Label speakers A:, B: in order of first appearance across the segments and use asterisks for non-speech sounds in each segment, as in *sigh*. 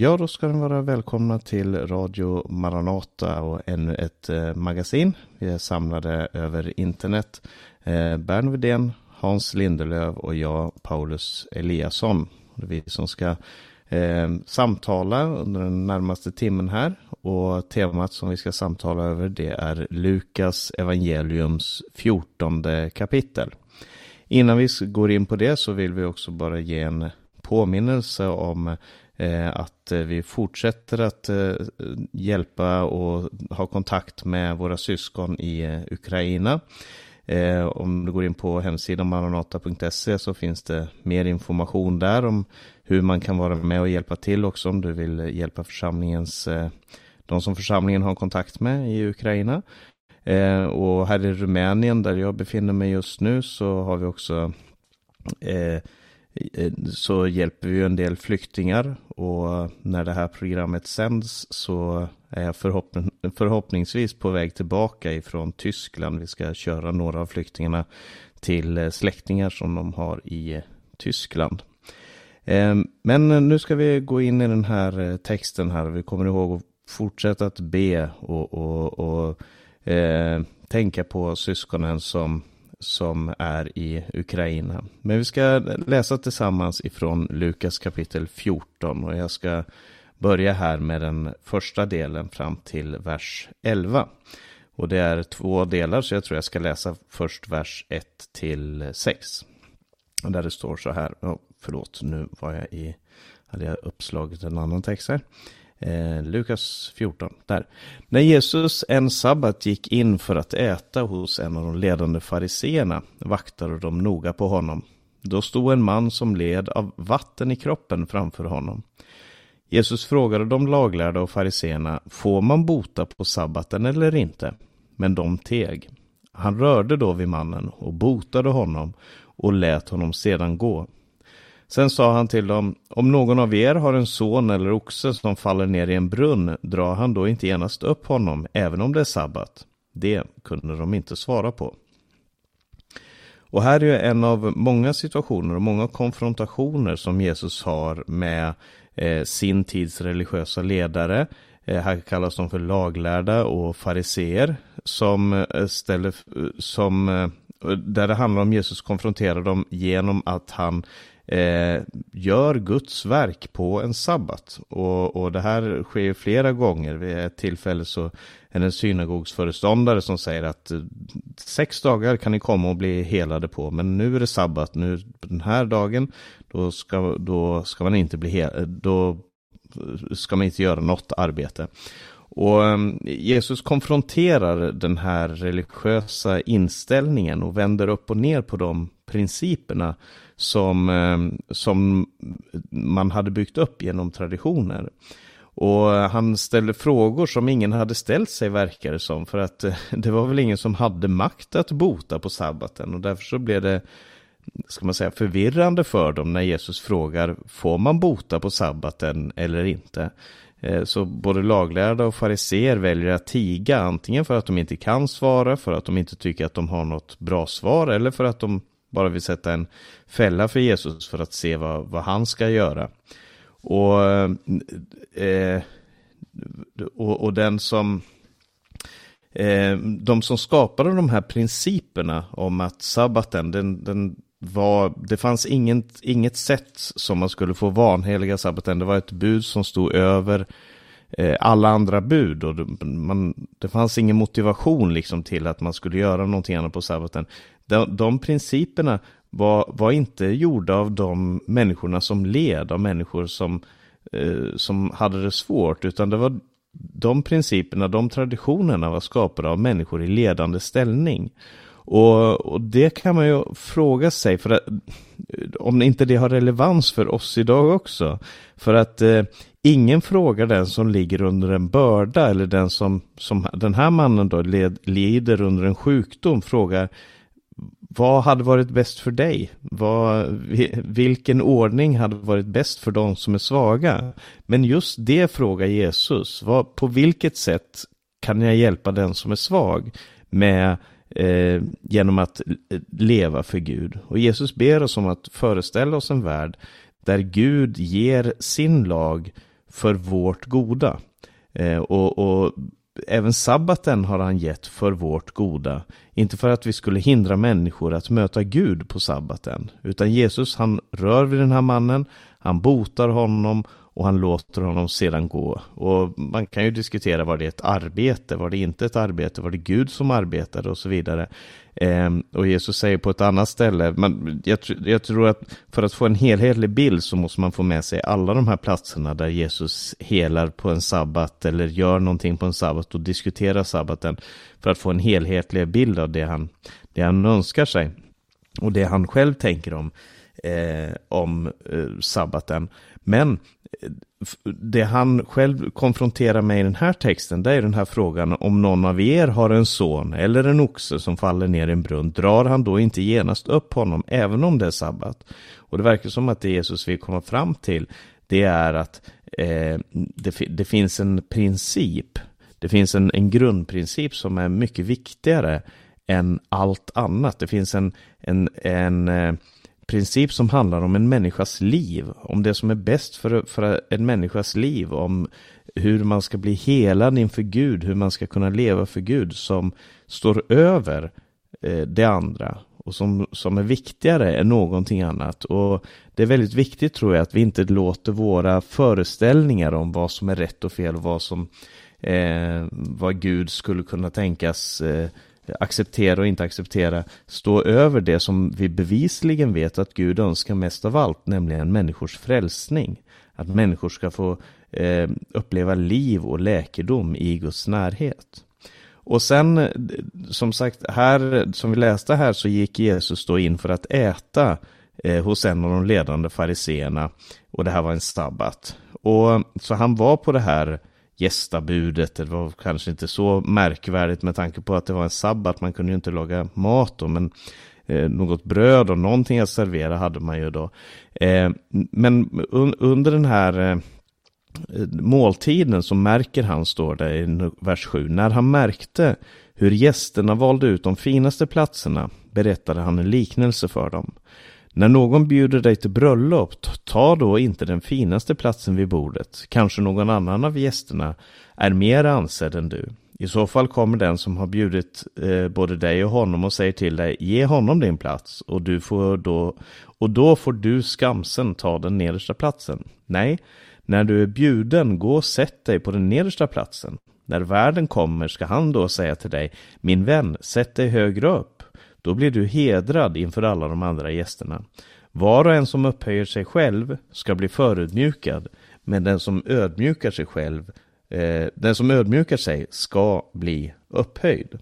A: Ja, då ska ni vara välkomna till Radio Maranata och ännu ett eh, magasin. Vi är samlade över internet. Eh, Bern Widén, Hans Lindelöv och jag, Paulus Eliasson. Det är vi som ska eh, samtala under den närmaste timmen här. Och temat som vi ska samtala över det är Lukas evangeliums 14 kapitel. Innan vi går in på det så vill vi också bara ge en påminnelse om Eh, Eh, att eh, vi fortsätter att eh, hjälpa och ha kontakt med våra syskon i Ukraina. Om du går in på hemsidan maranata.se så finns det mer information där om hur man kan vara med och hjälpa till också om du vill hjälpa församlingens, de som församlingen har kontakt med i Ukraina. Och här i Rumänien där jag befinner mig just nu så har vi också Eh, Eh, så hjälper vi en del flyktingar och när det här programmet sänds så är jag förhoppning, förhoppningsvis på väg tillbaka ifrån Tyskland. Vi ska köra några av flyktingarna till eh, släktingar som de har i eh, Tyskland. Men nu ska vi gå in i den här texten här. Vi kommer ihåg att fortsätta att be och, och, och eh, tänka på syskonen som som är i Ukraina. Men vi ska läsa tillsammans ifrån Lukas kapitel 14 och jag ska börja här med den första delen fram till vers 11. Och det är två delar så jag tror jag ska läsa först vers 1 till 6. Där det står så här, oh, förlåt nu var jag i, hade jag uppslagit en annan text här. Eh, Lukas 14, där. När Jesus en sabbat gick in för att äta hos en av de ledande fariseerna vaktade de noga på honom. Då stod en man som led av vatten i kroppen framför honom. Jesus frågade de laglärda och fariseerna, får man bota på sabbaten eller inte? Men de teg. Han rörde då vid mannen och botade honom och lät honom sedan gå. Sen sa han till dem, om någon av er har en son eller oxe som faller ner i en brunn, drar han då inte genast upp honom, även om det är sabbat? Det kunde de inte svara på. Och här är en av många situationer och många konfrontationer som Jesus har med eh, sin tids religiösa ledare. Eh, här kallas de för laglärda och fariseer som eh, ställer, som, eh, där det handlar om Jesus konfronterar dem genom att han eh, gör Guds verk på en sabbat. Och, och det här sker flera gånger. Vid ett tillfälle så är det en synagogsföreståndare som säger att eh, sex dagar kan ni komma och bli helade på, men nu är det sabbat, nu den här dagen, då ska, då ska man inte bli helad, eh, då ska man inte göra något arbete. Och ehm, Jesus konfronterar den här religiösa inställningen och vänder upp och ner på de principerna som, ehm, som man hade byggt upp genom traditioner. Och eh, han ställde frågor som ingen hade ställt sig verkar det som. För att eh, det var väl ingen som hade makt att bota på sabbaten. Och därför så blev det, ska man säga, förvirrande för dem när Jesus frågar, får man bota på sabbaten eller inte? Eh, så både laglärda och fariser väljer att tiga, antingen för att de inte kan svara, för att de inte tycker att de har något bra svar, eller för att de bara vill sätta en fälla för Jesus för att se vad, vad han ska göra. Och, eh, eh och, och, den som eh, de som skapade de här principerna om att sabbaten, den, den var, det fanns inget, inget sätt som man skulle få vanheliga sabbaten. Det var ett bud som stod över eh, alla andra bud och det, man, det fanns ingen motivation liksom till att man skulle göra någonting annat på sabbaten. De, de principerna var, var inte gjorda av de människorna som led, av människor som, eh, som hade det svårt, utan det var de principerna, de traditionerna var skapade av människor i ledande ställning. Och, och, det kan man ju fråga sig, för att, om inte det har relevans för oss idag också. För att eh, ingen frågar den som ligger under en börda, eller den som, som den här mannen då led, lider under en sjukdom, frågar vad hade varit bäst för dig? Vad, vilken ordning hade varit bäst för de som är svaga? Men just det frågar Jesus. Vad, på vilket sätt kan jag hjälpa den som är svag med eh, genom att leva för Gud? Och Jesus ber oss om att föreställa oss en värld där Gud ger sin lag för vårt goda. Eh, och, och även sabbaten har han gett för vårt goda. Inte för att vi skulle hindra människor att möta Gud på sabbaten. Utan Jesus han rör vid den här mannen, han botar honom och han låter honom sedan gå. Och man kan ju diskutera, var det ett arbete, var det inte ett arbete, var det Gud som arbetade och så vidare. Eh, och Jesus säger på ett annat ställe, men jag, jag, tror att för att få en helhetlig bild så måste man få med sig alla de här platserna där Jesus helar på en sabbat eller gör någonting på en sabbat och diskuterar sabbaten för att få en helhetlig bild av det han, det han önskar sig och det han själv tänker om, eh, om eh, sabbaten. Men eh, det han själv konfronterar med i den här texten, det är den här frågan om någon av er har en son eller en oxe som faller ner i en brunn, drar han då inte genast upp honom även om det är sabbat? Och det verkar som att det Jesus vill komma fram till, det är att eh, det, det, finns en princip, det finns en, en grundprincip som är mycket viktigare än allt annat. Det finns en, en, en eh, princip som handlar om en människas liv, om det som är bäst för, för en människas liv, om hur man ska bli helad inför Gud, hur man ska kunna leva för Gud, som står över eh, det andra och som, som är viktigare än någonting annat. Och det är väldigt viktigt tror jag att vi inte låter våra föreställningar om vad som är rätt och fel och vad som eh, vad Gud skulle kunna tänkas eh, acceptera och inte acceptera stå över det som vi bevisligen vet att Gud önskar mest av allt, nämligen människors frälsning. Att människor ska få eh, uppleva liv och läkedom i Guds närhet. Och sen, eh, som sagt, här, som vi läste här så gick Jesus då in för att äta eh, hos en av de ledande fariseerna och det här var en sabbat. Och så han var på det här gästabudet. Det var kanske inte så märkvärdigt med tanke på att det var en sabbat. Man kunde ju inte laga mat då, men eh, något bröd och någonting att servera hade man ju då. Eh, men under den här eh, måltiden så märker han, står det i vers 7, när han märkte hur gästerna valde ut de finaste platserna berättade han en liknelse för dem. När någon bjuder dig till bröllop, ta då inte den finaste platsen vid bordet. Kanske någon annan av gästerna är mer ansedd än du. I så fall kommer den som har bjudit eh, både dig och honom och säger till dig, ge honom din plats och, du får då, och då får du skamsen ta den nedersta platsen. Nej, när du är bjuden, gå och sätt dig på den nedersta platsen. När värden kommer ska han då säga till dig, min vän, sätt dig högre upp. Då blir du hedrad inför alla de andra gästerna. Var och en som upphöjer sig själv ska bli förödmjukad, men den som ödmjukar sig själv, eh, den som ödmjukar sig ska bli upphöjd.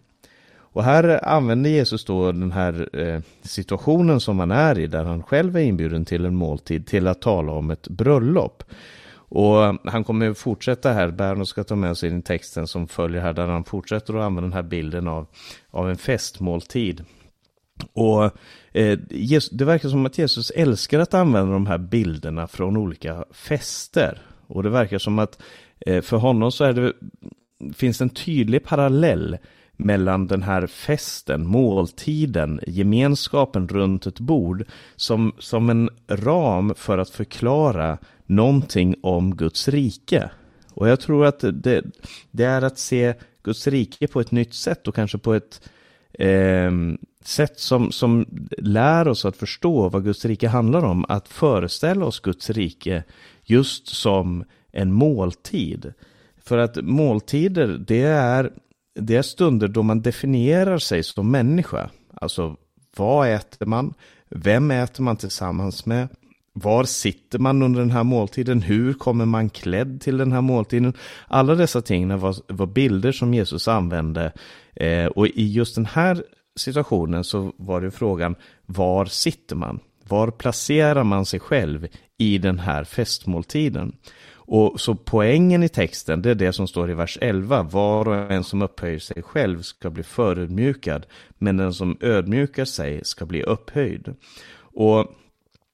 A: Och här använder Jesus då den här eh, situationen som han är i, där han själv är inbjuden till en måltid, till att tala om ett bröllop. Och han kommer fortsätta här, Berno ska ta med sig den texten som följer här, där han fortsätter att använda den här bilden av, av en festmåltid. Och eh, det verkar som att Jesus älskar att använda de här bilderna från olika fester. Och det verkar som att eh, för honom så är det, finns en tydlig parallell mellan den här festen, måltiden, gemenskapen runt ett bord som, som en ram för att förklara någonting om Guds rike. Och jag tror att det, det är att se Guds rike på ett nytt sätt och kanske på ett eh, sätt som, som lär oss att förstå vad Guds rike handlar om, att föreställa oss Guds rike just som en måltid. För att måltider, det är, det är stunder då man definierar sig som människa. Alltså, vad äter man? Vem äter man tillsammans med? Var sitter man under den här måltiden? Hur kommer man klädd till den här måltiden? Alla dessa ting var, var bilder som Jesus använde. Eh, och i just den här situationen så var det frågan var sitter man? Var placerar man sig själv i den här festmåltiden? Och så poängen i texten, det är det som står i vers 11. Var och en som upphöjer sig själv ska bli förödmjukad, men den som ödmjukar sig ska bli upphöjd. Och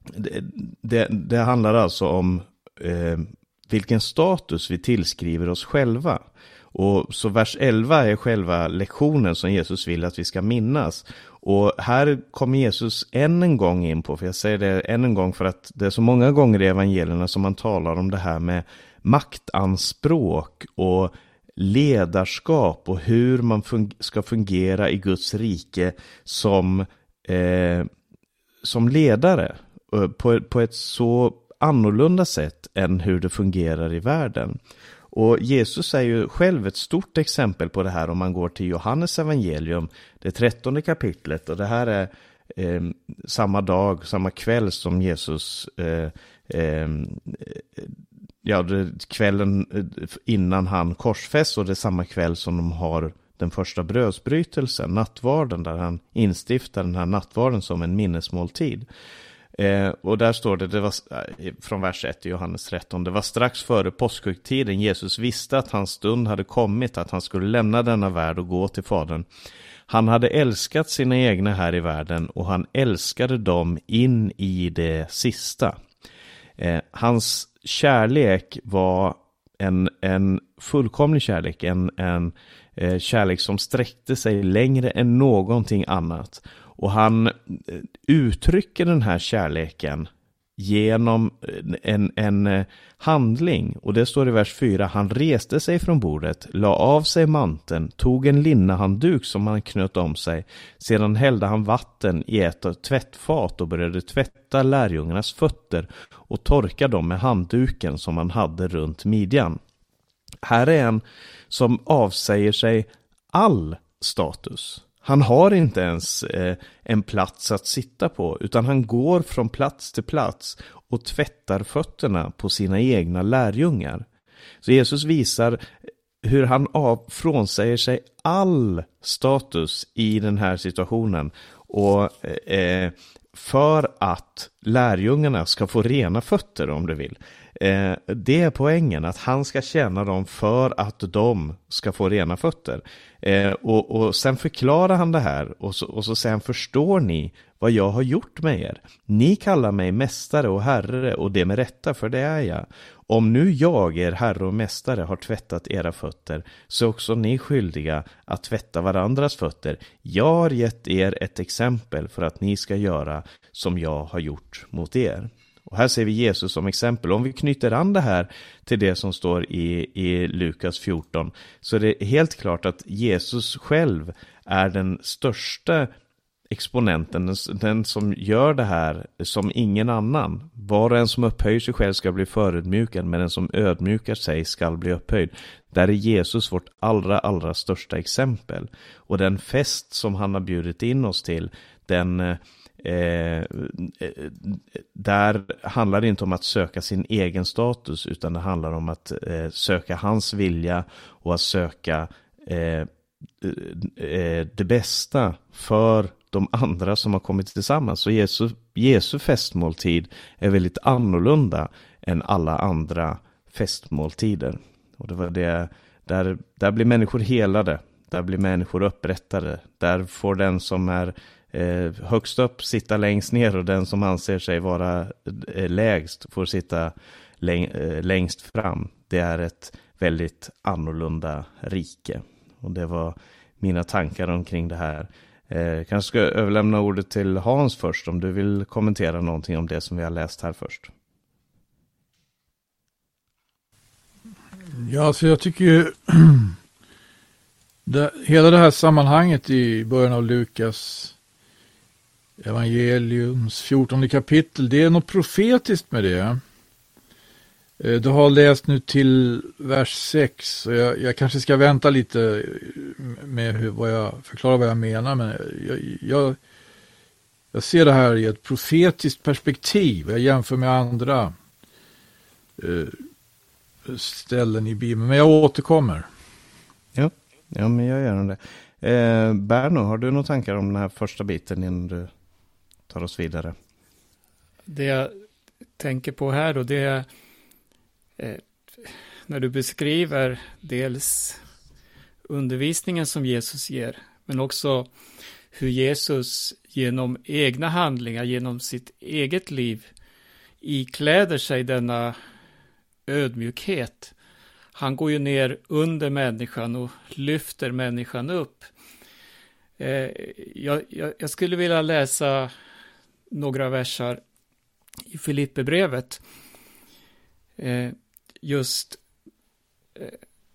A: det, det, det handlar alltså om eh, vilken status vi tillskriver oss själva. Och så vers 11 är själva lektionen som Jesus vill att vi ska minnas. Och här kommer Jesus än en gång in på, för jag säger det än en gång för att det är så många gånger i evangelierna som man talar om det här med, maktanspråk och ledarskap och hur man fun ska fungera i Guds rike som, eh, som ledare eh, på, på ett så annorlunda sätt än hur det fungerar i världen. Och Jesus är ju själv ett stort exempel på det här om man går till Johannes evangelium, det trettonde kapitlet. Och det här är eh, samma dag, samma kväll som Jesus, eh, eh, ja, det, kvällen eh, innan han korsfästs och det är samma kväll som de har den första brödsbrytelsen, nattvarden, där han instiftar den här nattvarden som en minnesmåltid. Eh, och där står det, det var, eh, från vers 1 i Johannes 13, det var strax före påskhögtiden Jesus visste att hans stund hade kommit, att han skulle lämna denna värld och gå till Fadern. Han hade älskat sina egna här i världen och han älskade dem in i det sista. Eh, hans kärlek var en, en fullkomlig kärlek, en, en eh, kärlek som sträckte sig längre än någonting annat. Och han eh, uttrycker den här kärleken genom eh, en, en eh, handling. Och det står i vers 4. Han reste sig från bordet, la av sig manteln, tog en linnehandduk som han knöt om sig. Sedan hällde han vatten i ett tvättfat och började tvätta lärjungarnas fötter och torka dem med handduken som han hade runt midjan. Här är en som avsäger sig all status. Han har inte ens eh, en plats att sitta på, utan han går från plats till plats och tvättar fötterna på sina egna lärjungar. Så Jesus visar hur han av, frånsäger sig all status i den här situationen. Och eh, eh för att lärjungarna ska få rena fötter om du vill. Eh, det är poängen, att han ska tjäna dem för att de ska få rena fötter. Eh, och, och sen förklarar han det här och så, och så säger han, förstår ni vad jag har gjort med er? Ni kallar mig mästare och herre och det med rätta, för det är jag. Om nu jag, er herre och mästare, har tvättat era fötter, så är också ni skyldiga att tvätta varandras fötter. Jag har gett er ett exempel för att ni ska göra som jag har gjort mot er. Och här ser vi Jesus som exempel. Om vi knyter an det här till det som står i, i Lukas 14 så är det helt klart att Jesus själv är den största exponenten, den, den, som gör det här som ingen annan. Var och en som upphöjer sig själv ska bli förödmjukad, men den som ödmjukar sig ska bli upphöjd. Där är Jesus vårt allra, allra största exempel. Och den fest som han har bjudit in oss till, den eh, Eh, eh, där handlar det inte om att söka sin egen status utan det handlar om att eh, söka hans vilja och att söka eh, eh, det bästa för de andra som har kommit tillsammans. Så Jesu, Jesu festmåltid är väldigt annorlunda än alla andra festmåltider. Och det var det, där, där blir människor helade, där blir människor upprättade, där får den som är eh, högst upp sitta längst ner och den som anser sig vara eh, lägst får sitta läng eh, längst fram. Det är ett väldigt annorlunda rike. Och det var mina tankar omkring det här. Eh, kanske ska överlämna ordet till Hans först om du vill kommentera någonting om det som vi har läst här först.
B: Ja, så alltså jag tycker ju *clears throat* det, hela det här sammanhanget i början av Lukas evangeliums 14 kapitel, det är något profetiskt med det. Eh, du har läst nu till vers 6 och jag, jag kanske ska vänta lite med hur, vad jag förklarar vad jag menar. Men jag, jag, jag ser det här i ett profetiskt perspektiv. Jag jämför med andra eh, ställen i Bibeln. Men jag återkommer.
A: Ja, ja men jag gör det. Eh, Berno, har du några tankar om den här första biten innan du tar oss vidare.
C: Det jag tänker på här då, det är eh, när du beskriver dels undervisningen som Jesus ger, men också hur Jesus genom egna handlingar, genom sitt eget liv ikläder sig denna ödmjukhet. Han går ju ner under människan och lyfter människan upp. Eh, jag, jag, jag, skulle vilja läsa några versar i Filipperbrevet. Eh, just eh,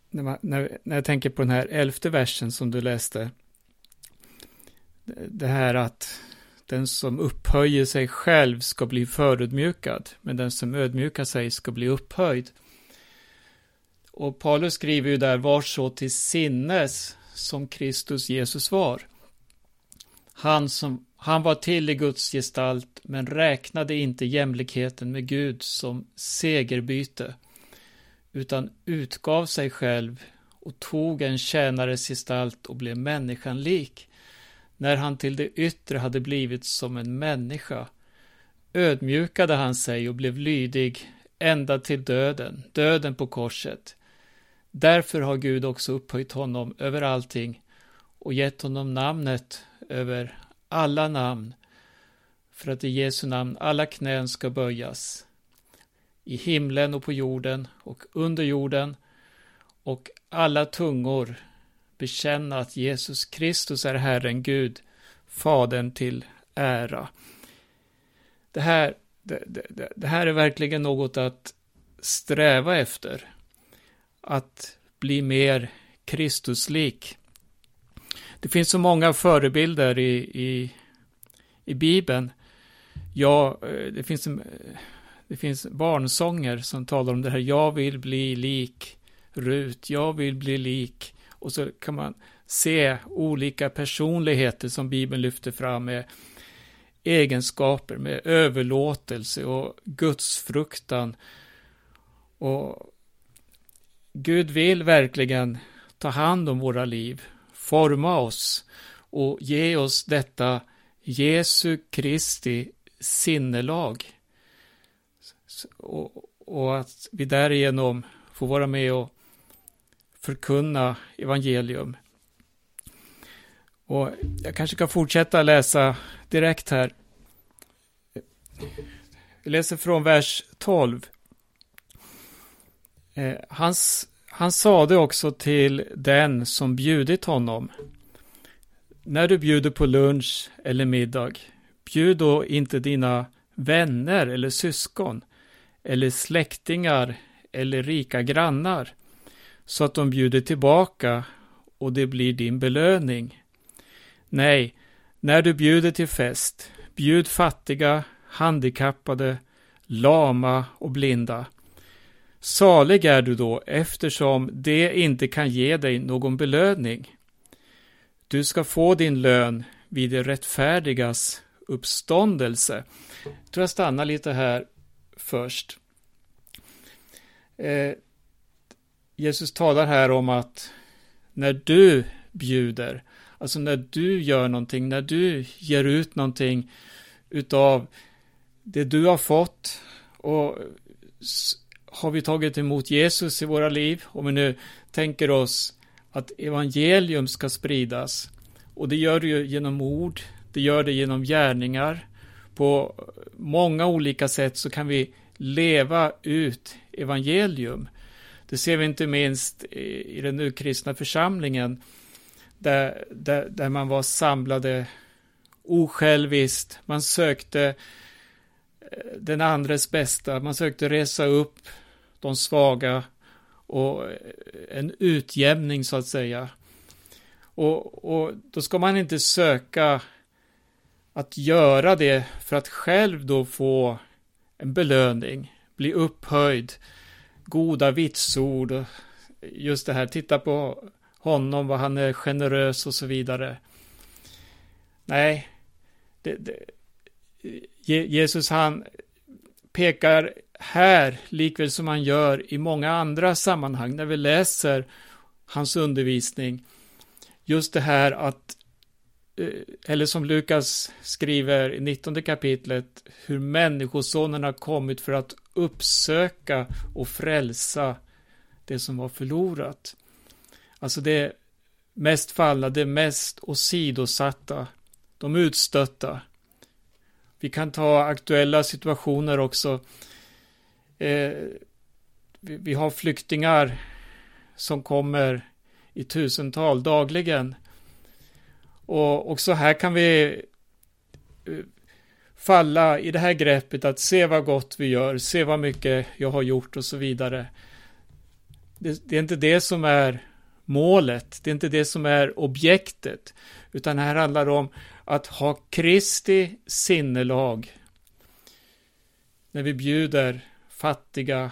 C: när, man, när, när jag tänker på den här elfte versen som du läste. Det här att den som upphöjer sig själv ska bli förödmjukad, men den som ödmjukar sig ska bli upphöjd. Och Paulus skriver ju där, var så till sinnes som Kristus Jesus var. Han, som, han var till i Guds gestalt, men räknade inte jämlikheten med Gud som segerbyte, utan utgav sig själv och tog en tjänares gestalt och blev människan lik. När han till det yttre hade blivit som en människa ödmjukade han sig och blev lydig ända till döden, döden på korset. Därför har Gud också upphöjt honom över allting och gett honom namnet över alla namn, för att i Jesu namn alla knän ska böjas, i himlen och på jorden och under jorden, och alla tungor bekänna att Jesus Kristus är Herren Gud, Fadern till ära. Det här, det, det, det här är verkligen något att sträva efter. Att bli mer Kristuslik. Det finns så många förebilder i, i, i Bibeln. Ja, eh, det finns, eh, det finns barnsånger som talar om det här. Jag vill bli lik Rut. Jag vill bli lik och så kan man se olika personligheter som Bibeln lyfter fram med egenskaper, med överlåtelse och gudsfruktan. Och Gud vill verkligen ta hand om våra liv, forma oss och ge oss detta Jesu Kristi sinnelag. Och, och att vi därigenom får vara med och förkunna evangelium. Och jag kanske kan fortsätta läsa direkt här. Jag läser från vers 12. Eh, hans, han sade också till den som bjudit honom. När du bjuder på lunch eller middag, bjud då inte dina vänner eller syskon, eller släktingar eller rika grannar, så att de bjuder tillbaka och det blir din belöning. Nej, när du bjuder till fest, bjud fattiga, handikappade, lama och blinda. Salig är du då eftersom det inte kan ge dig någon belöning. Du ska få din lön vid det rättfärdigas uppståndelse. Jag tror jag stannar lite här först. Eh, Jesus talar här om att när du bjuder, alltså när du gör någonting, när du ger ut någonting utav det du har fått och har vi tagit emot Jesus i våra liv, om vi nu tänker oss att evangelium ska spridas, och det gör det ju genom ord, det gör det genom gärningar, på många olika sätt så kan vi leva ut evangelium. Det ser vi inte minst i, den nu kristna församlingen, där, där, där man var samlade osjälviskt, man sökte eh, den andres bästa, man sökte resa upp de svaga och en utjämning så att säga. Och, och då ska man inte söka att göra det för att själv då få en belöning, bli upphöjd, goda vitsord. Just det här, titta på honom, vad han är generös och så vidare. Nej, det, det, Jesus han pekar här, likväl som han gör i många andra sammanhang, när vi läser hans undervisning, just det här att, eh, eller som Lukas skriver i 19 kapitlet, hur människosonen har kommit för att uppsöka och frälsa det som var förlorat. Alltså det mest fallna, det mest åsidosatta, de utstötta. Vi kan ta aktuella situationer också. Eh, vi, vi har flyktingar som kommer i tusental dagligen. Och också här kan vi eh, falla i det här greppet att se vad gott vi gör, se vad mycket jag har gjort och så vidare. det, det är inte det som är målet, det är inte det som är objektet, utan här handlar det om att ha Kristi sinnelag när vi bjuder fattiga,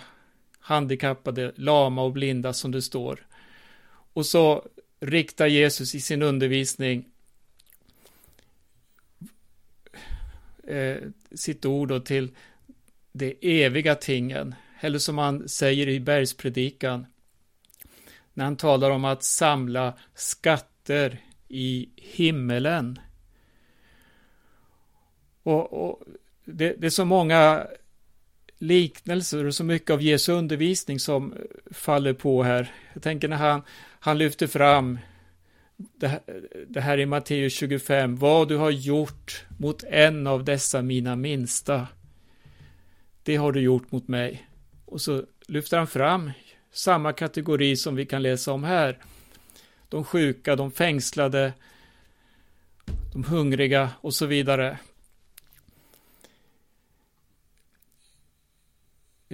C: handikappade, lama och blinda som det står. Och så riktar Jesus i sin undervisning eh, sitt ord till de eviga tingen, eller som han säger i bergspredikan, när han talar om att samla skatter i himmelen. Och, och det, det, är så många liknelser och så mycket av Jesu undervisning som faller på här. Jag tänker när han, han lyfter fram det här, det här i Matteus 25, vad du har gjort mot en av dessa mina minsta, det har du gjort mot mig. Och så lyfter han fram samma kategori som vi kan läsa om här. De sjuka, de fängslade, de hungriga och så vidare.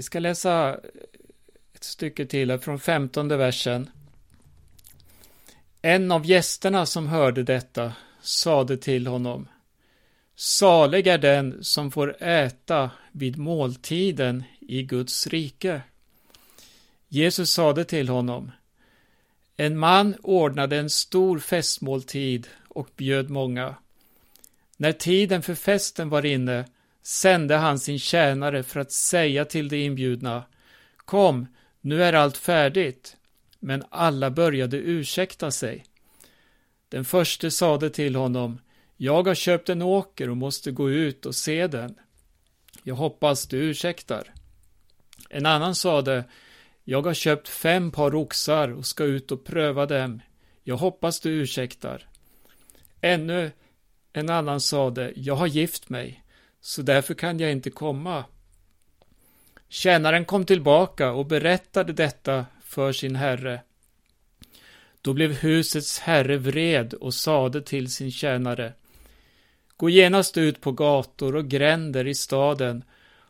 C: Vi ska läsa eh, ett stycke till från femtonde versen. En av gästerna som hörde detta sade till honom Salig är den som får äta vid måltiden i Guds rike. Jesus sade till honom En man ordnade en stor festmåltid och bjöd många. När tiden för festen var inne sände han sin tjänare för att säga till de inbjudna Kom, nu är allt färdigt. Men alla började ursäkta sig. Den förste sade till honom Jag har köpt en åker och måste gå ut och se den. Jag hoppas du ursäktar. En annan sade Jag har köpt fem par oxar och ska ut och pröva dem. Jag hoppas du ursäktar. Ännu en annan sade Jag har gift mig så därför kan jag inte komma. Tjänaren kom tillbaka och berättade detta för sin herre. Då blev husets herre vred och sade till sin tjänare Gå genast ut på gator och gränder i staden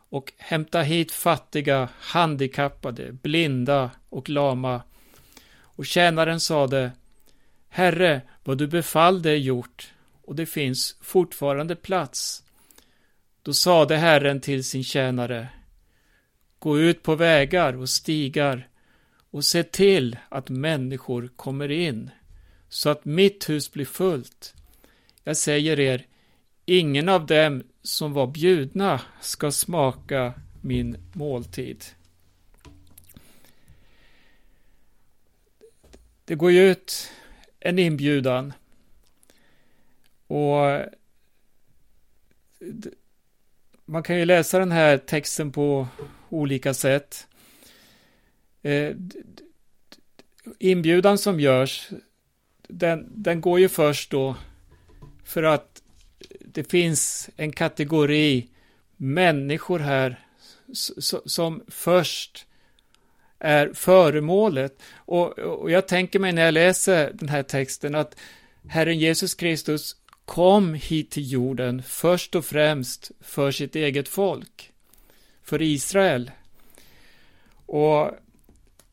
C: och hämta hit fattiga, handikappade, blinda och lama. Och tjänaren sade Herre, vad du befallde är gjort och det finns fortfarande plats. Då sade Herren till sin tjänare Gå ut på vägar och stigar och se till att människor kommer in så att mitt hus blir fullt. Jag säger er, ingen av dem som var bjudna ska smaka min måltid. Det går ju ut en inbjudan och man kan ju läsa den här texten på olika sätt. Eh, inbjudan som görs, den, den går ju först då för att det finns en kategori människor här som först är föremålet. Och, och jag tänker mig när jag läser den här texten att Herren Jesus Kristus kom hit till jorden först och främst för sitt eget folk, för Israel. Och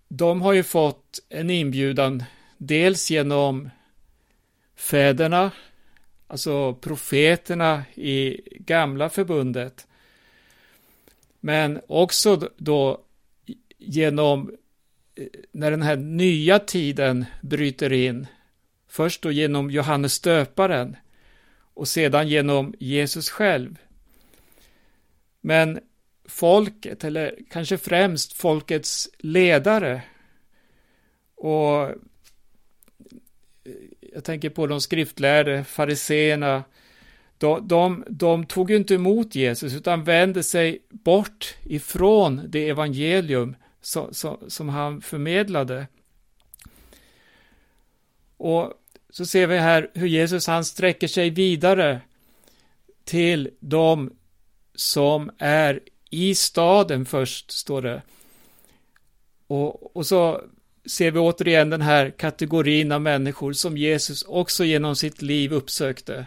C: de har ju fått en inbjudan dels genom fäderna, alltså profeterna i gamla förbundet, men också då genom eh, när den här nya tiden bryter in, först då genom Johannes döparen, och sedan genom Jesus själv. Men folket, eller kanske främst folkets ledare och jag tänker på de skriftlärde, fariseerna, de, de, de, tog ju inte emot Jesus utan vände sig bort ifrån det evangelium som, som, som han förmedlade. Och så ser vi här hur Jesus han sträcker sig vidare till de som är i staden först, står det. Och, och så ser vi återigen den här kategorin av människor som Jesus också genom sitt liv uppsökte.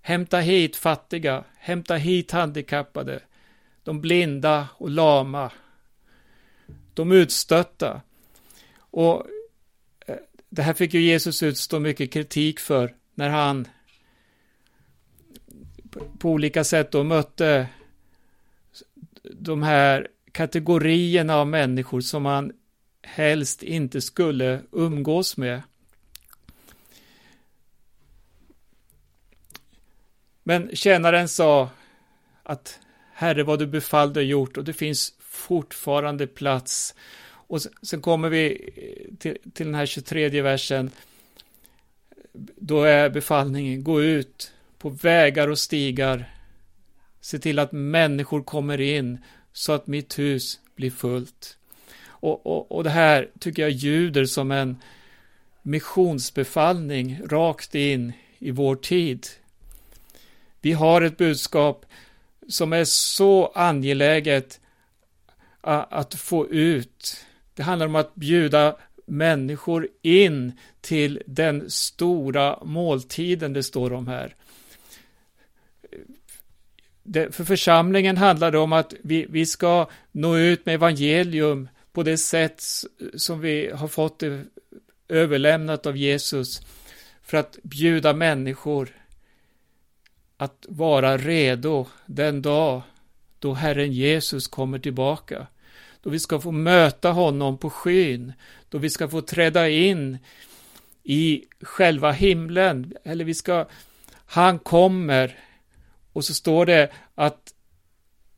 C: Hämta hit fattiga, hämta hit handikappade, de blinda och lama, de utstötta. Och det här fick ju Jesus utstå mycket kritik för när han på olika sätt då mötte de här kategorierna av människor som han helst inte skulle umgås med. Men tjänaren sa att Herre, vad du befallde och gjort och det finns fortfarande plats. Och sen kommer vi eh, till, till den här 23 versen. Då är befallningen, gå ut på vägar och stigar. Se till att människor kommer in så att mitt hus blir fullt. Och, och, och det här tycker jag ljuder som en missionsbefallning rakt in i vår tid. Vi har ett budskap som är så angeläget att få ut. Det handlar om att bjuda människor in till den stora måltiden det står om här. Det, för församlingen handlar det om att vi, vi ska nå ut med evangelium på det sätt som vi har fått det överlämnat av Jesus för att bjuda människor att vara redo den dag då Herren Jesus kommer tillbaka. Då vi ska få möta honom på skyn, då vi ska få träda in i själva himlen, eller vi ska, han kommer, och så står det att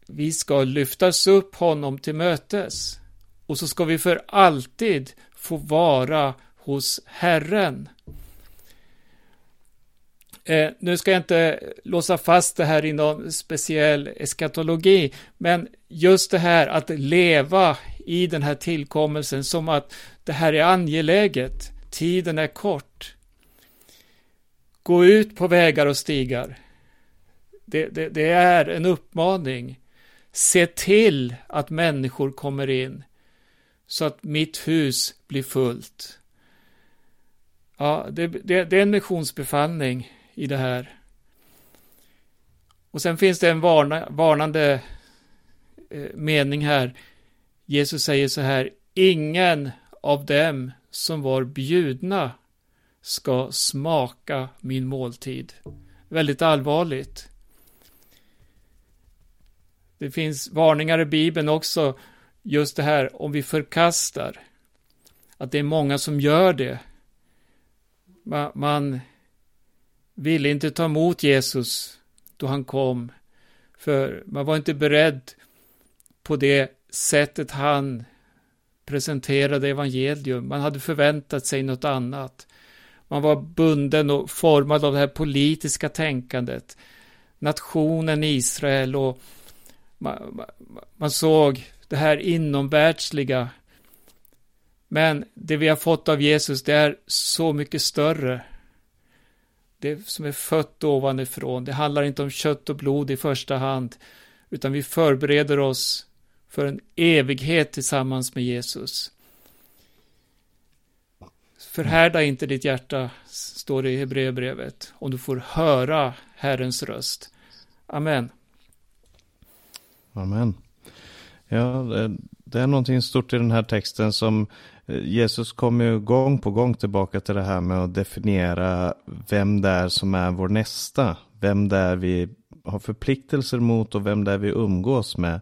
C: vi ska lyftas upp honom till mötes, och så ska vi för alltid få vara hos Herren. Eh, nu ska jag inte låsa fast det här i någon speciell eskatologi, men just det här att leva i den här tillkommelsen som att det här är angeläget, tiden är kort. Gå ut på vägar och stigar. Det, det, det är en uppmaning. Se till att människor kommer in så att mitt hus blir fullt. Ja, det, det, det är en missionsbefallning i det här. Och sen finns det en varna, varnande eh, mening här. Jesus säger så här, ingen av dem som var bjudna ska smaka min måltid. Väldigt allvarligt. Det finns varningar i Bibeln också, just det här om vi förkastar. Att det är många som gör det. Man, man ville inte ta emot Jesus då han kom, för man var inte beredd på det sättet han presenterade evangelium. Man hade förväntat sig något annat. Man var bunden och formad av det här politiska tänkandet. Nationen Israel och man, man såg det här inomvärldsliga. Men det vi har fått av Jesus, det är så mycket större det som är fött ovanifrån. Det handlar inte om kött och blod i första hand, utan vi förbereder oss för en evighet tillsammans med Jesus. Förhärda inte ditt hjärta, står det i Hebreerbrevet, om du får höra Herrens röst. Amen.
A: Amen. Ja, det är någonting stort i den här texten som Eh, Jesus kommer ju gång på gång tillbaka till det här med att definiera vem det är som är vår nästa. Vem det är vi har förpliktelser mot och vem det är vi umgås med.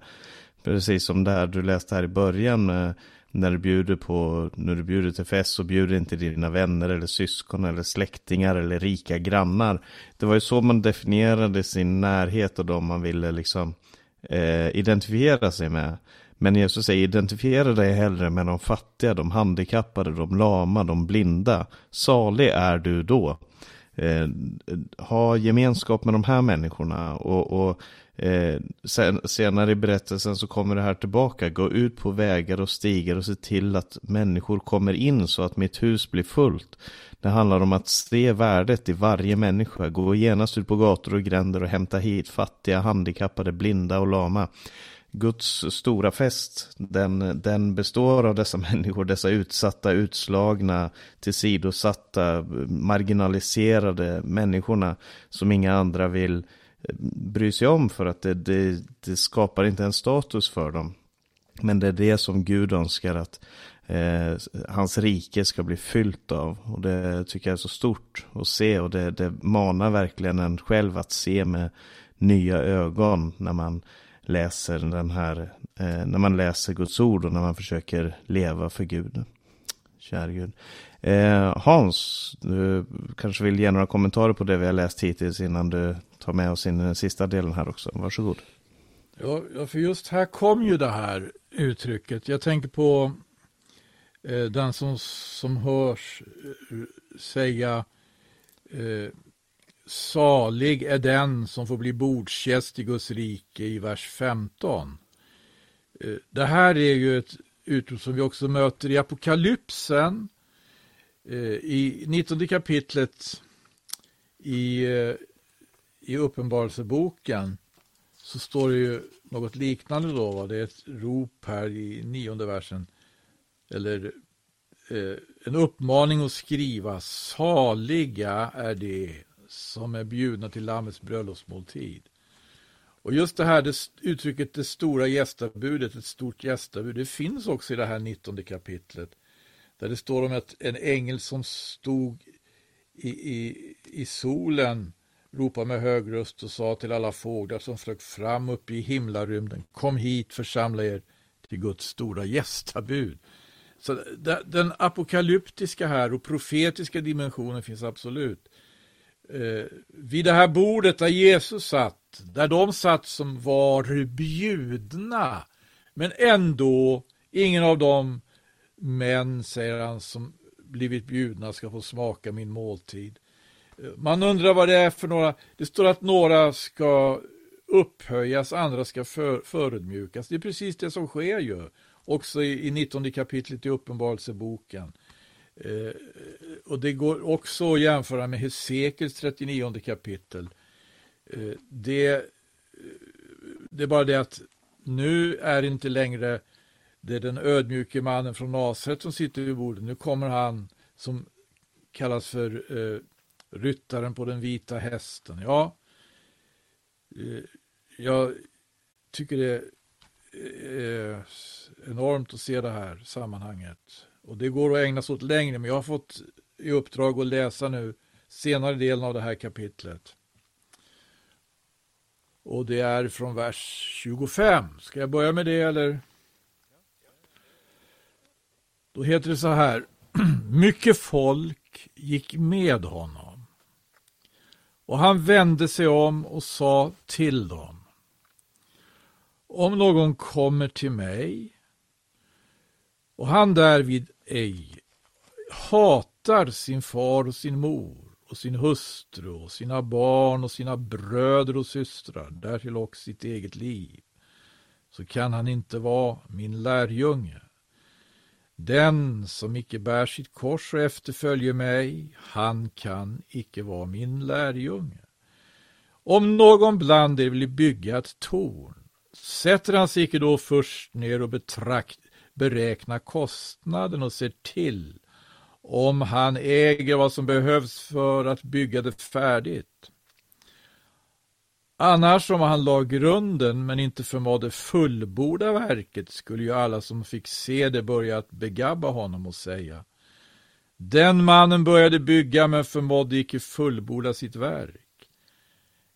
A: Precis som det här du läste här i början. Eh, när du bjuder på, när du bjuder till fest så bjuder inte dina vänner eller syskon eller släktingar eller rika grannar. Det var ju så man definierade sin närhet och de man ville liksom eh, identifiera sig med. Men Jesus säger identifiera dig hellre med de fattiga, de handikappade, de lama, de blinda. Salig är du då. Eh, ha gemenskap med de här människorna och, och eh, sen, senare i berättelsen så kommer det här tillbaka. Gå ut på vägar och stigar och se till att människor kommer in så att mitt hus blir fullt. Det handlar om att se värdet i varje människa. Gå genast ut på gator och gränder och hämta hit fattiga, handikappade, blinda och lama. Guds stora fest, den, den består av dessa *laughs* människor, dessa utsatta, utslagna, tillsidosatta, marginaliserade människorna som inga andra vill eh, bry sig om för att det, det, det skapar inte en status för dem. Men det är det som Gud önskar att eh, hans rike ska bli fyllt av. Och det tycker jag är så stort att se och det, det manar verkligen en själv att se med nya ögon när man läser den här, eh, när man läser Guds ord och när man försöker leva för Gud. Kära Gud. Eh, Hans, du kanske vill ge några kommentarer på det vi har läst hittills innan du tar med oss in i den sista delen här också. Varsågod.
B: Ja, för just här kom ju det här uttrycket. Jag tänker på eh, den som, som hörs eh, säga eh, salig är den som får bli bordsgäst i Guds rike i vers 15. Eh, det här är ju ett utrop som vi också möter i Apokalypsen eh, i 19 kapitlet i, eh, i Uppenbarelseboken så står det ju något liknande då. Va? Det är ett rop här i nionde versen. Eller eh, en uppmaning att skriva. Saliga är det som är bjudna till Lammets bröllopsmåltid. Och just det här det, uttrycket det stora gästabudet, ett stort gästabud, det finns också i det här 19 kapitlet. Där det står om att en ängel som stod i, i, i solen, ropade med hög röst och sa till alla fåglar som flög fram uppe i himlarymden, kom hit, församla er till Guds stora gästabud. Så den apokalyptiska här och profetiska dimensionen finns absolut. Eh, vid det här bordet där Jesus satt, där de satt som var bjudna, men ändå ingen av dem män, säger han, som blivit bjudna ska få smaka min måltid. Eh, man undrar vad det är för några, det står att några ska upphöjas, andra ska för, förödmjukas. Det är precis det som sker ju, också i, i 19 kapitlet i Uppenbarelseboken. Eh, och det går också att jämföra med Hesekels 39 kapitel. Eh, det, eh, det är bara det att nu är det inte längre det är den ödmjuke mannen från Nasaret som sitter vid bordet. Nu kommer han som kallas för eh, ryttaren på den vita hästen. Ja, eh, jag tycker det är eh, enormt att se det här sammanhanget. Och det går att ägna sig åt längre, men jag har fått i uppdrag att läsa nu senare delen av det här kapitlet. Och det är från vers 25. Ska jag börja med det eller? Då heter det så här. *clears throat* Mycket folk gick med honom. Och han vände sig om och sa till dem. Om någon kommer till mig och han därvid ej hatar sin far och sin mor och sin hustru och sina barn och sina bröder och systrar, därtill och sitt eget liv, så kan han inte vara min lärjunge. Den som icke bär sitt kors och efterföljer mig, han kan icke vara min lärjunge. Om någon bland er vill bygga ett torn, sätter han sig icke då först ner och betraktar beräknar kostnaden och ser till om han äger vad som behövs för att bygga det färdigt. Annars om han la grunden men inte förmådde fullborda verket skulle ju alla som fick se det börja att begabba honom och säga Den mannen började bygga men förmådde icke fullborda sitt verk.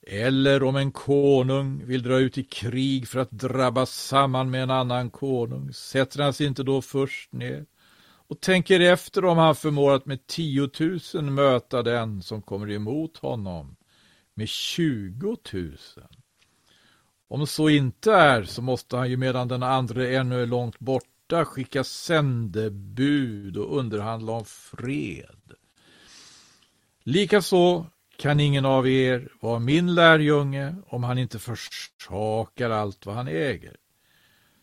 B: Eller om en konung vill dra ut i krig för att drabba samman med en annan konung, sätter han sig inte då först ner och tänker efter om han förmår att med tiotusen möta den som kommer emot honom med tjugotusen. Om så inte är så måste han ju medan den andra ännu är långt borta skicka sändebud och underhandla om fred. Likaså kan ingen av er vara min lärjunge om han inte försakar allt vad han äger.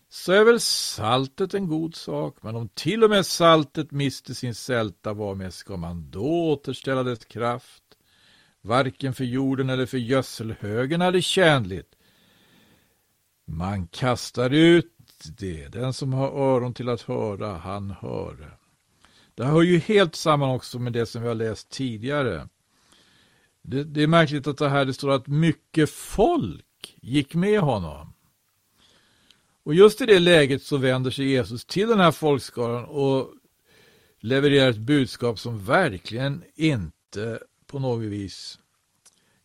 B: Så är väl saltet en god sak, men om till och med saltet mister sin sälta, varmed ska man då återställa dess kraft? Varken för jorden eller för gödselhögen är det tjänligt. Man kastar ut det, den som har öron till att höra, han hör. Det hör ju helt samman också med det som vi har läst tidigare. Det, det, är märkligt att det här det står att mycket folk gick med honom. Och just i det läget så vänder sig Jesus till den här folkskaran och levererar ett budskap som verkligen inte på något vis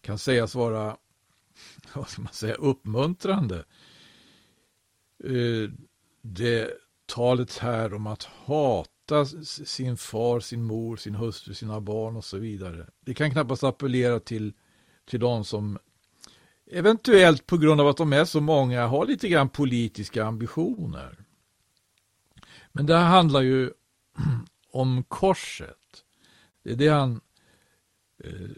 B: kan sägas vara *laughs* vad ska man säga, uppmuntrande. Eh, det talet här om att hata sin far, sin mor, sin hustru, sina barn och så vidare. Det kan knappast appellera till, till de som eventuellt på grund av att de är så många har lite grann politiska ambitioner. Men det här handlar ju *clears throat* om korset. Det är det han eh,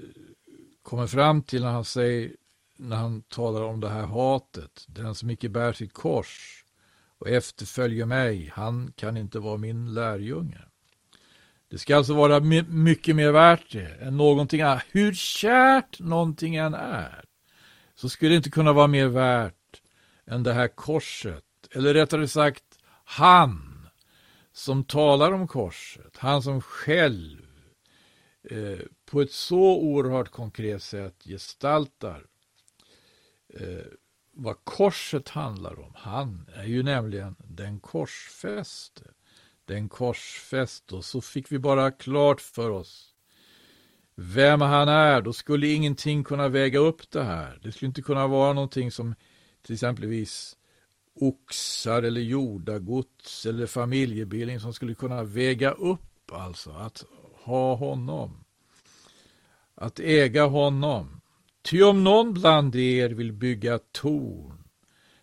B: kommer fram till när han säger när han talar om det här hatet. Den som icke bär sitt kors och efterföljer mig, han kan inte vara min lärjunge. Det ska alltså vara mycket mer värt det än någonting annat. Hur kärt någonting än är, så skulle det inte kunna vara mer värt än det här korset. Eller rättare sagt, han som talar om korset, han som själv eh, på ett så oerhört konkret sätt gestaltar eh, vad korset handlar om. Han är ju nämligen den korsfäste. Den korsfäste. Och så fick vi bara klart för oss vem han är. Då skulle ingenting kunna väga upp det här. Det skulle inte kunna vara någonting som till exempelvis oxar eller jordagods eller familjebildning som skulle kunna väga upp alltså att ha honom. Att äga honom. Ty om någon bland er vill bygga torn,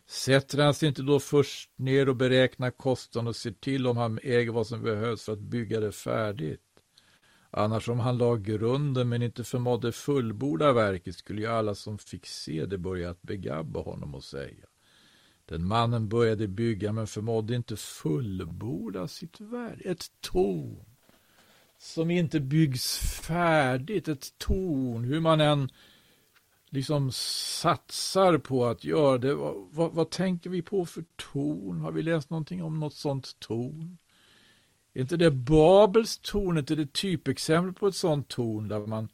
B: sätter han sig inte då först ner och beräknar kostnaden och ser till om han äger vad som behövs för att bygga det färdigt. Annars om han la grunden men inte förmådde fullborda verket skulle ju alla som fick se det börja att begabba honom och säga. Den mannen började bygga men förmådde inte fullborda sitt verk. Ett torn som inte byggs färdigt, ett torn, hur man än liksom satsar på att göra det. Vad, vad, vad, tänker vi på för ton? Har vi läst någonting om något sånt ton? Är inte det Babels tornet är det typexempel på ett sånt torn där man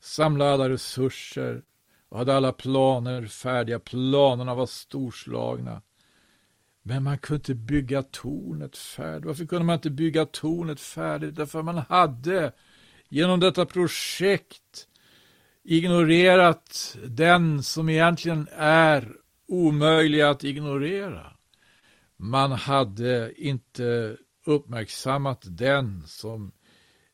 B: samlade alla resurser och hade alla planer färdiga. Planerna var storslagna. Men man kunde inte bygga tornet färdigt. Varför kunde man inte bygga tornet färdigt? Därför man hade genom detta projekt ignorerat den som egentligen är omöjlig att ignorera. Man hade inte uppmärksammat den som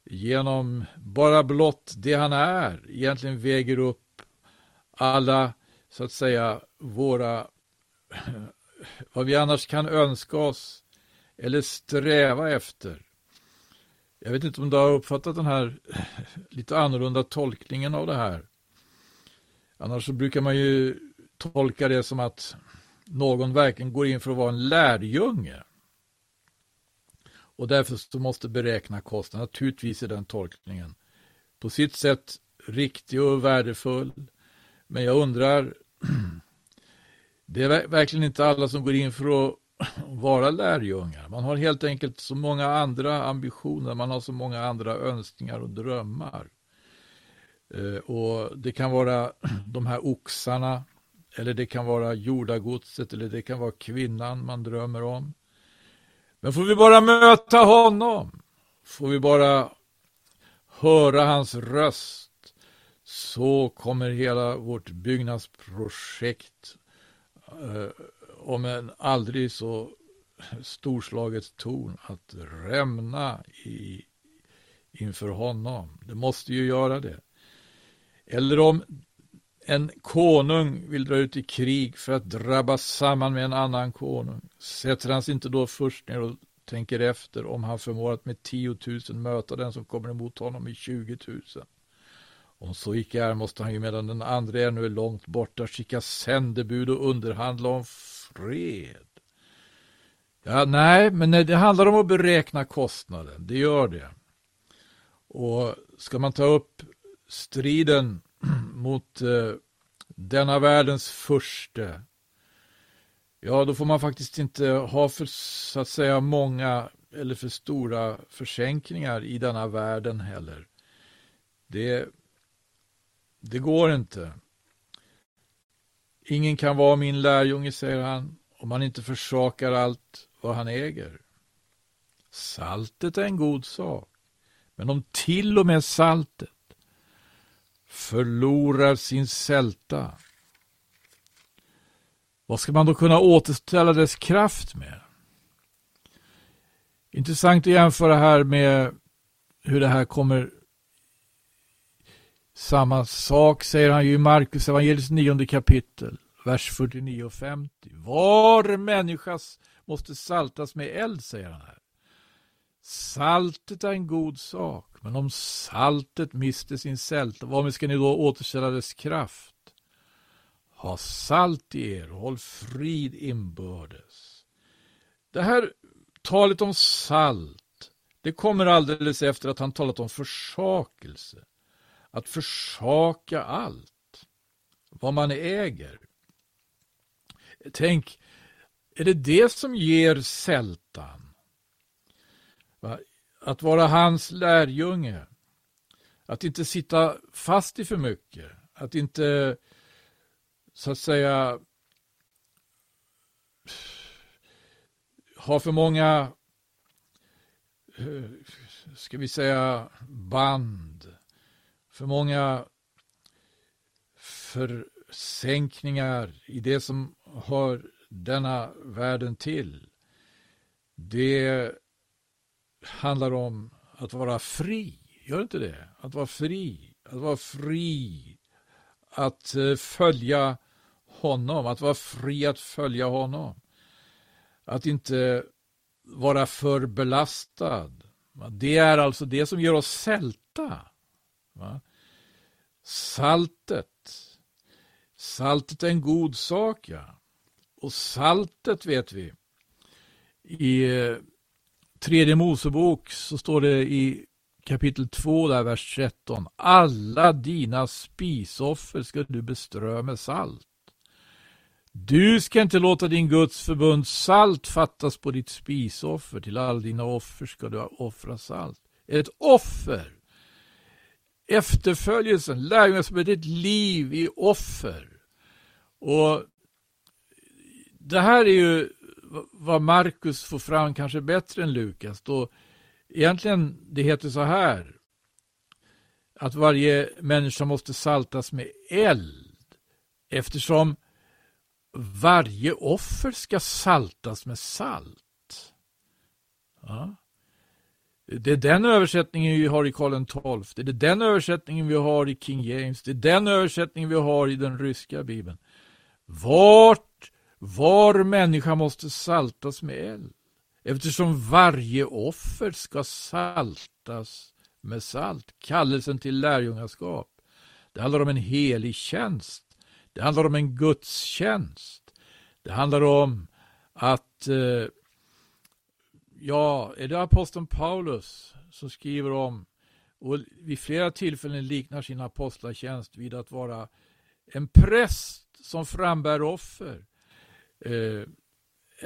B: genom bara blott det han är egentligen väger upp alla, så att säga, våra, vad vi annars kan önska oss eller sträva efter. Jag vet inte om du har uppfattat den här eh, lite annorlunda tolkningen av det här. Annars så brukar man ju tolka det som att någon verkligen går in för att vara en lärjunge. Och därför så måste beräkna kostnaden. Naturligtvis är den tolkningen på sitt sätt riktig och värdefull. Men jag undrar, *clears throat* det är verkligen inte alla som går in för att vara lärjungar. Man har helt enkelt så många andra ambitioner, man har så många andra önskningar och drömmar. Eh, och det kan vara de här oxarna, eller det kan vara jordagodset, eller det kan vara kvinnan man drömmer om. Men får vi bara möta honom, får vi bara höra hans röst, så kommer hela vårt byggnadsprojekt eh, om en aldrig så storslaget ton att rämna i, inför honom. Det måste ju göra det. Eller om en konung vill dra ut i krig för att drabba samman med en annan konung, sätter han sig inte då först ner och tänker efter om han förmår att med 10 000 möta den som kommer emot honom i 20 000. Om så icke är måste han ju medan den andra ännu är långt borta skicka sändebud och underhandla om fred. Ja, nej, men det handlar om att beräkna kostnaden, det gör det. Och ska man ta upp striden *clears throat* mot eh, denna världens första, ja då får man faktiskt inte ha för så att säga många eller för stora försänkningar i denna världen heller. Det, det går inte. Ingen kan vara min lärjunge, säger han, om han inte försakar allt vad han äger. Saltet är en god sak, men om till och med saltet förlorar sin sälta, vad ska man då kunna återställa dess kraft med? Intressant att jämföra här med hur det här kommer samma sak säger han ju i Markus evangeliets nionde kapitel, vers 49 och 50. Var människas måste saltas med eld, säger han här. Saltet är en god sak, men om saltet mister sin sälta, varmed ska ni då återställa dess kraft? Ha salt i er och håll frid inbördes. Det här talet om salt, det kommer alldeles efter att han talat om försakelse. Att försaka allt, vad man äger. Tänk, är det det som ger sältan? Att vara hans lärjunge. Att inte sitta fast i för mycket. Att inte, så att säga, ha för många, eh, ska vi säga, band. För många försänkningar i det som hör denna världen till. Det handlar om att vara fri. Gör inte det? Att vara fri. Att vara fri. Att eh, följa honom. Att vara fri att följa honom. Att inte vara för belastad. Det är alltså det som gör oss sälta. Saltet. Saltet är en god sak, ja. Och saltet vet vi. I eh, tredje Mosebok så står det i kapitel 2, där vers 13. Alla dina spisoffer ska du beströ med salt. Du ska inte låta din Guds förbund salt fattas på ditt spisoffer. Till all dina offer ska du offra salt. Ett offer? Efterföljelsen, lärjungaskapet, ett liv i offer. Och det här är ju vad Markus får fram kanske bättre än Lukas. Då egentligen, det heter så här, att varje människa måste saltas med eld, eftersom varje offer ska saltas med salt. Ja. Det är den översättningen vi har i Karl XII. Det är den översättningen vi har i King James. Det är den översättningen vi har i den ryska bibeln. Vart, var människa måste saltas med eld. Eftersom varje offer ska saltas med salt. Kallelsen till lärjungaskap. Det handlar om en helig tjänst. Det handlar om en gudstjänst. Det handlar om att, eh, ja, är det aposteln Paulus som skriver om och vid flera tillfällen liknar sin apostlatjänst vid att vara en präst som frambär offer. Eh,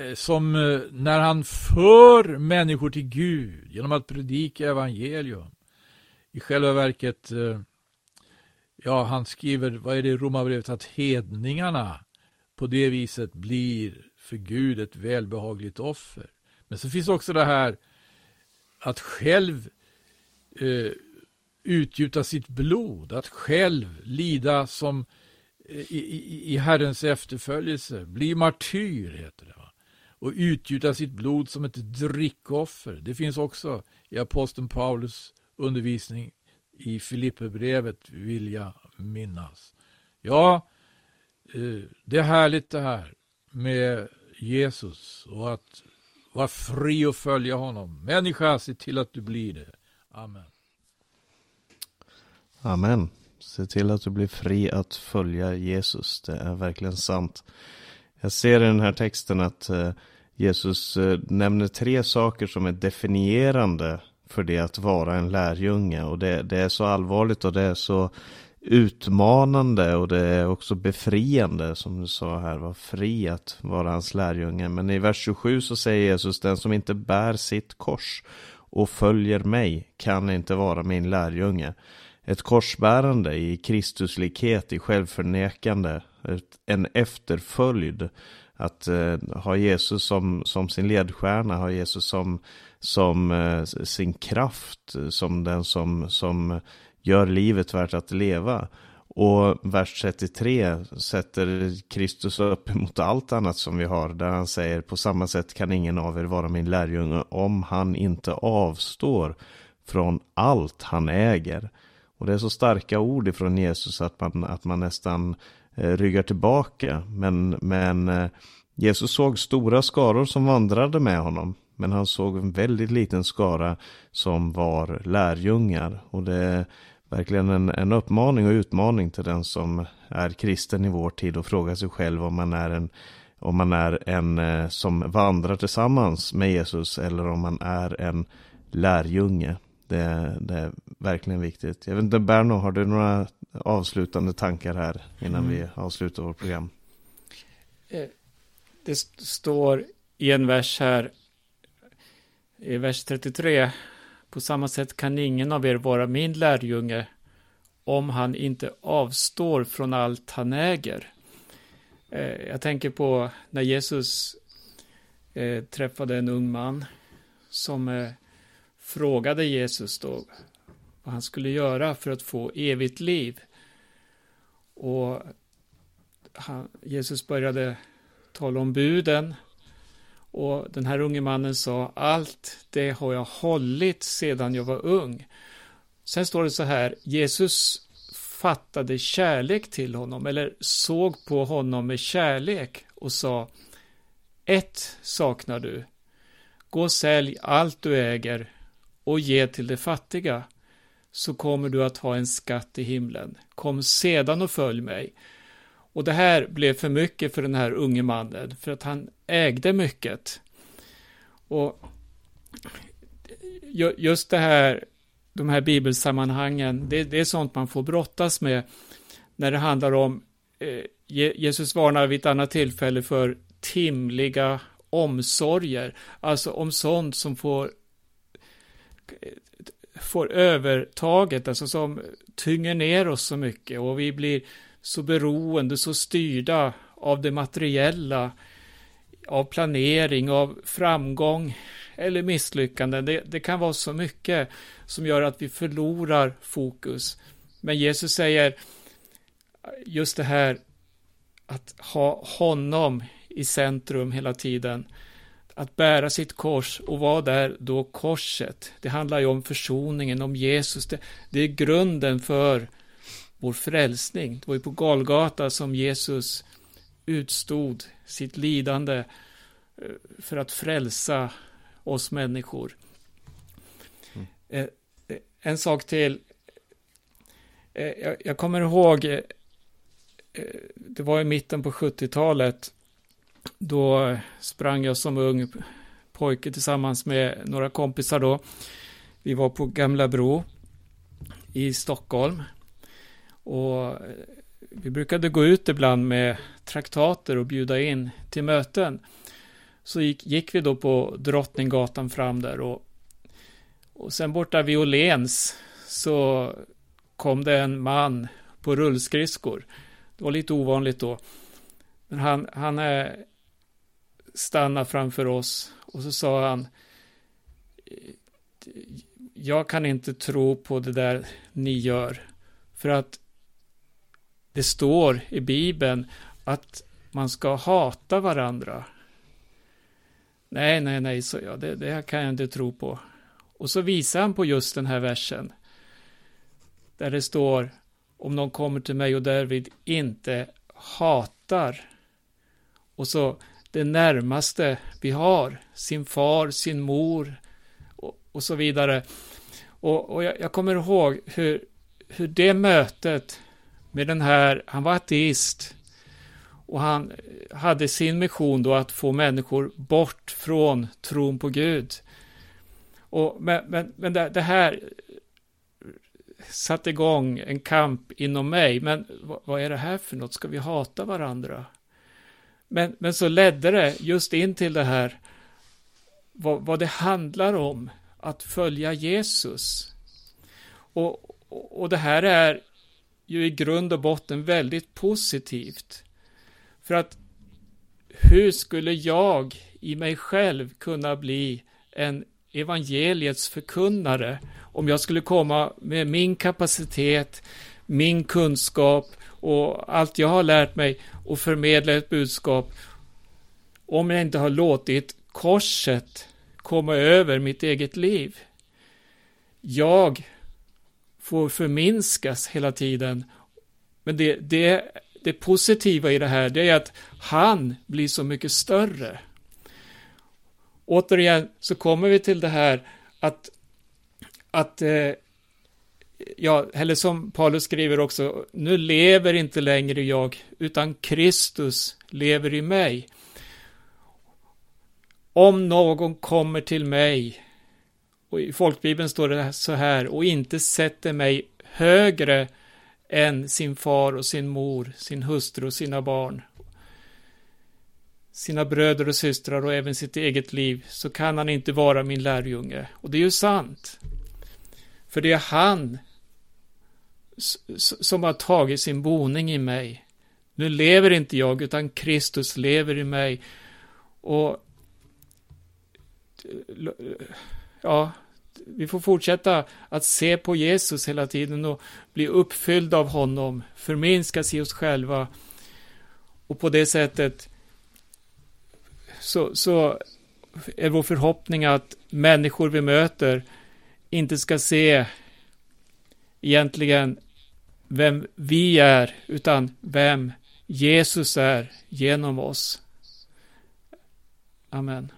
B: eh, som eh, när han för människor till Gud genom att predika evangelium. I själva verket eh, Ja, han skriver, vad är det i Romarbrevet, att hedningarna på det viset blir för Gud ett välbehagligt offer. Men så finns också det här att själv eh, utgjuta sitt blod, att själv lida som eh, i, i, Herrens efterföljelse, bli martyr heter det. Va? Och utgjuta sitt blod som ett drickoffer. Det finns också i aposteln Paulus undervisning i Filipperbrevet vill jag minnas. Ja, eh, det är härligt det här med Jesus och att var fri och följa honom. Människa, se till att du blir det. Amen.
A: Amen. Se till att du blir fri att följa Jesus. Det är verkligen sant. Jag ser i den här texten att eh, Jesus eh, nämner tre saker som är definierande för det att vara en lärjunge. Och det, det, är så allvarligt och det är så utmanande och det är också befriande som du sa här, var fri att vara hans lärjunge. Men i vers 27 så säger Jesus, den som inte bär sitt kors och följer mig kan inte vara min lärjunge. Ett korsbärande i Kristuslikhet, i självförnekande en efterföljd. Att eh, ha Jesus som, som sin ledstjärna, ha Jesus som, som eh, sin kraft, som den som, som gör livet värt att leva. Och vers 33 sätter Kristus upp mot allt annat som vi har, där han säger på samma sätt kan ingen av er vara min lärjunge om han inte avstår från allt han äger. Och det är så starka ord ifrån Jesus att man, att man nästan eh, ryggar tillbaka. Men, men eh, Jesus såg stora skaror som vandrade med honom. Men han såg en väldigt liten skara som var lärjungar. Och det är verkligen en, en uppmaning och utmaning till den som är kristen i vår tid och frågar sig själv om man är en om man är en eh, som vandrar tillsammans med Jesus eller om man är en lärjunge. Det, det är verkligen viktigt. Jag vet inte, Berno, har du några avslutande tankar här innan mm. vi avslutar vårt program?
C: Eh, det står i en vers här, i vers 33, på samma sätt kan ingen av er vara min lärjunge om han inte avstår från allt han äger. Eh, jag tänker på när Jesus eh, träffade en ung man som eh, frågade Jesus då vad han skulle göra för att få evigt liv. Och han, Jesus började tala om buden. Och den här unge mannen sa, allt det har jag hållit sedan jag var ung. Sen står det så här, Jesus fattade kärlek till honom, eller såg på honom med kärlek och sa, ett saknar du. Gå och sälj allt du äger och ge till de fattiga, så kommer du att ha en skatt i himlen. Kom sedan och följ mig. Och det här blev för mycket för den här unge mannen, för att han ägde mycket. Och just det här, de här bibelsammanhangen, det, det är sånt man får brottas med när det handlar om, eh, Jesus varnar vid ett annat tillfälle för timliga omsorger, alltså om sånt som får eh, får övertaget, alltså som tynger ner oss så mycket och vi blir så beroende, så styrda av det materiella, av planering, av framgång eller misslyckanden. Det, det kan vara så mycket som gör att vi förlorar fokus. Men Jesus säger just det här att ha honom i centrum hela tiden att bära sitt kors och vad är då korset? Det handlar ju om försoningen, om Jesus. Det, det är grunden för vår frälsning. Det var ju på Galgata som Jesus utstod sitt lidande eh, för att frälsa oss människor. Mm. Eh, eh, en sak till. Jag kommer ihåg, det var i mitten på 70-talet, då sprang jag som ung pojke tillsammans med några kompisar då. Vi var på Gamla Bro i Stockholm. Och eh, vi brukade gå ut ibland med traktater och bjuda in till möten. Så gick, gick vi då på Drottninggatan fram där och, och sen borta vid Åhléns så kom det en man på rullskridskor. Det var lite ovanligt då. Men han, han eh, stannade framför oss och så sa han jag kan inte tro på det där ni gör för att det står i Bibeln att man ska hata varandra. Nej, nej, nej, så jag, det, det kan jag inte tro på. Och så visar han på just den här versen. Där det står om någon kommer till mig och därvid inte hatar. Och så det närmaste vi har, sin far, sin mor och, och så vidare. Och, och jag, jag, kommer ihåg hur, hur det mötet med den här, han var ateist, och han hade sin mission då att få människor bort från tron på Gud. Och, men men, men det, det här satte igång en kamp inom mig. Men vad, vad, är det här för något? Ska vi hata varandra? Men, men så ledde det just in till det här vad, vad det handlar om att följa Jesus. Och, och, och det här är ju i grund och botten väldigt positivt. För att hur skulle jag i mig själv kunna bli en evangeliets förkunnare om jag skulle komma med min kapacitet, min kunskap och allt jag har lärt mig och förmedla ett budskap om jag inte har låtit korset komma över mitt eget liv. Jag får förminskas hela tiden. Men det, det, det positiva i det här, det är att han blir så mycket större. Återigen så kommer vi till det här att, att eh, ja, eller som Paulus skriver också, nu lever inte längre jag, utan Kristus lever i mig. Om någon kommer till mig, och i folkbibeln står det så här, och inte sätter mig högre än sin far och sin mor, sin hustru och sina barn, sina bröder och systrar och även sitt eget liv, så kan han inte vara min lärjunge. Och det är ju sant. För det är han som har tagit sin boning i mig. Nu lever inte jag, utan Kristus lever i mig. Och ja, vi får fortsätta att se på Jesus hela tiden och bli uppfyllda av honom, förminskas i oss själva och på det sättet så, så är vår förhoppning att människor vi möter inte ska se egentligen vem vi är, utan vem Jesus är genom oss. Amen.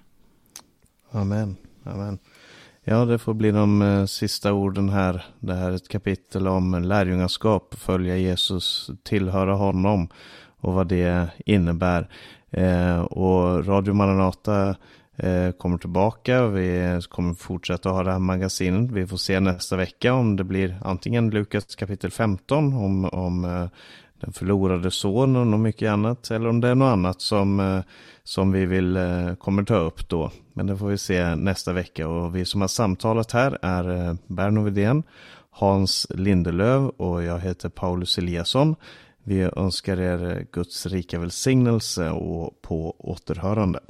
A: Amen. Amen. Ja, det får bli de eh, sista orden här. Det här är ett kapitel om lärjungaskap, följa Jesus, tillhöra honom och vad det innebär. Eh, och Radio Maranata eh, kommer tillbaka. Vi kommer fortsätta ha det här magasinet. Vi får se nästa vecka om det blir antingen Lukas kapitel 15 om, om eh, den förlorade sonen och mycket annat. Eller om det är något annat som, eh, som vi vill eh, kommer ta upp då. Men det får vi se nästa vecka. Och vi som har samtalat här är eh, Berno Widén, Hans Lindelöv och jag heter Paulus Eliasson. Vi önskar er eh, Guds rika välsignelse och på återhörande.